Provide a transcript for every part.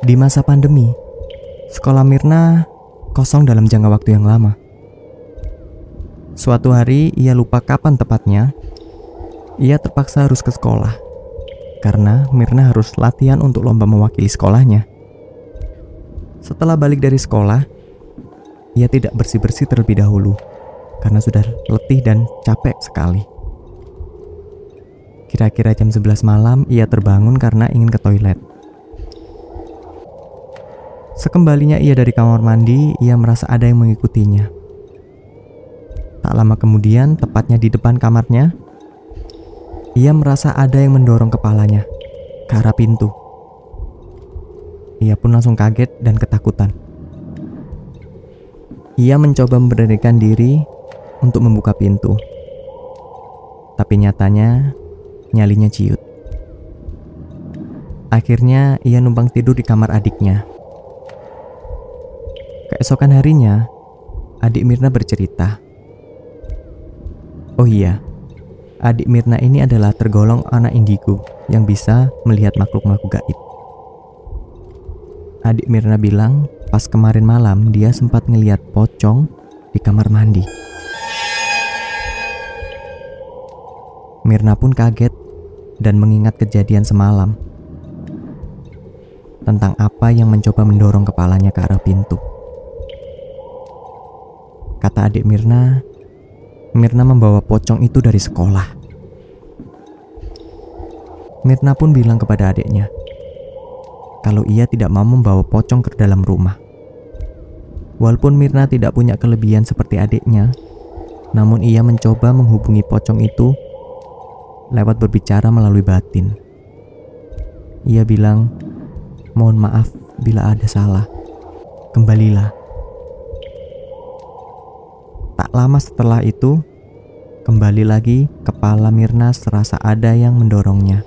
Di masa pandemi, sekolah Mirna kosong dalam jangka waktu yang lama. Suatu hari ia lupa kapan tepatnya, ia terpaksa harus ke sekolah karena Mirna harus latihan untuk lomba mewakili sekolahnya. Setelah balik dari sekolah, ia tidak bersih-bersih terlebih dahulu karena sudah letih dan capek sekali. Kira-kira jam 11 malam ia terbangun karena ingin ke toilet. Sekembalinya ia dari kamar mandi, ia merasa ada yang mengikutinya. Tak lama kemudian, tepatnya di depan kamarnya, ia merasa ada yang mendorong kepalanya ke arah pintu. Ia pun langsung kaget dan ketakutan. Ia mencoba memberanikan diri untuk membuka pintu. Tapi nyatanya nyalinya ciut. Akhirnya ia numpang tidur di kamar adiknya. Keesokan harinya, adik Mirna bercerita. Oh iya, adik Mirna ini adalah tergolong anak indigo yang bisa melihat makhluk-makhluk gaib. Adik Mirna bilang pas kemarin malam dia sempat ngeliat pocong di kamar mandi. Mirna pun kaget dan mengingat kejadian semalam tentang apa yang mencoba mendorong kepalanya ke arah pintu. Kata adik Mirna, Mirna membawa pocong itu dari sekolah. Mirna pun bilang kepada adiknya, kalau ia tidak mau membawa pocong ke dalam rumah. Walaupun Mirna tidak punya kelebihan seperti adiknya, namun ia mencoba menghubungi pocong itu lewat berbicara melalui batin. Ia bilang, "Mohon maaf bila ada salah. Kembalilah." Lama setelah itu, kembali lagi kepala Mirna serasa ada yang mendorongnya.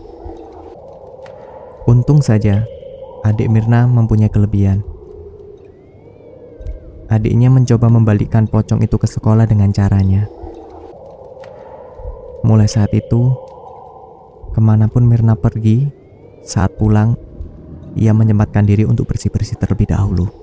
Untung saja, adik Mirna mempunyai kelebihan. Adiknya mencoba membalikkan pocong itu ke sekolah dengan caranya. Mulai saat itu, ke mana pun Mirna pergi, saat pulang, ia menyempatkan diri untuk bersih-bersih terlebih dahulu.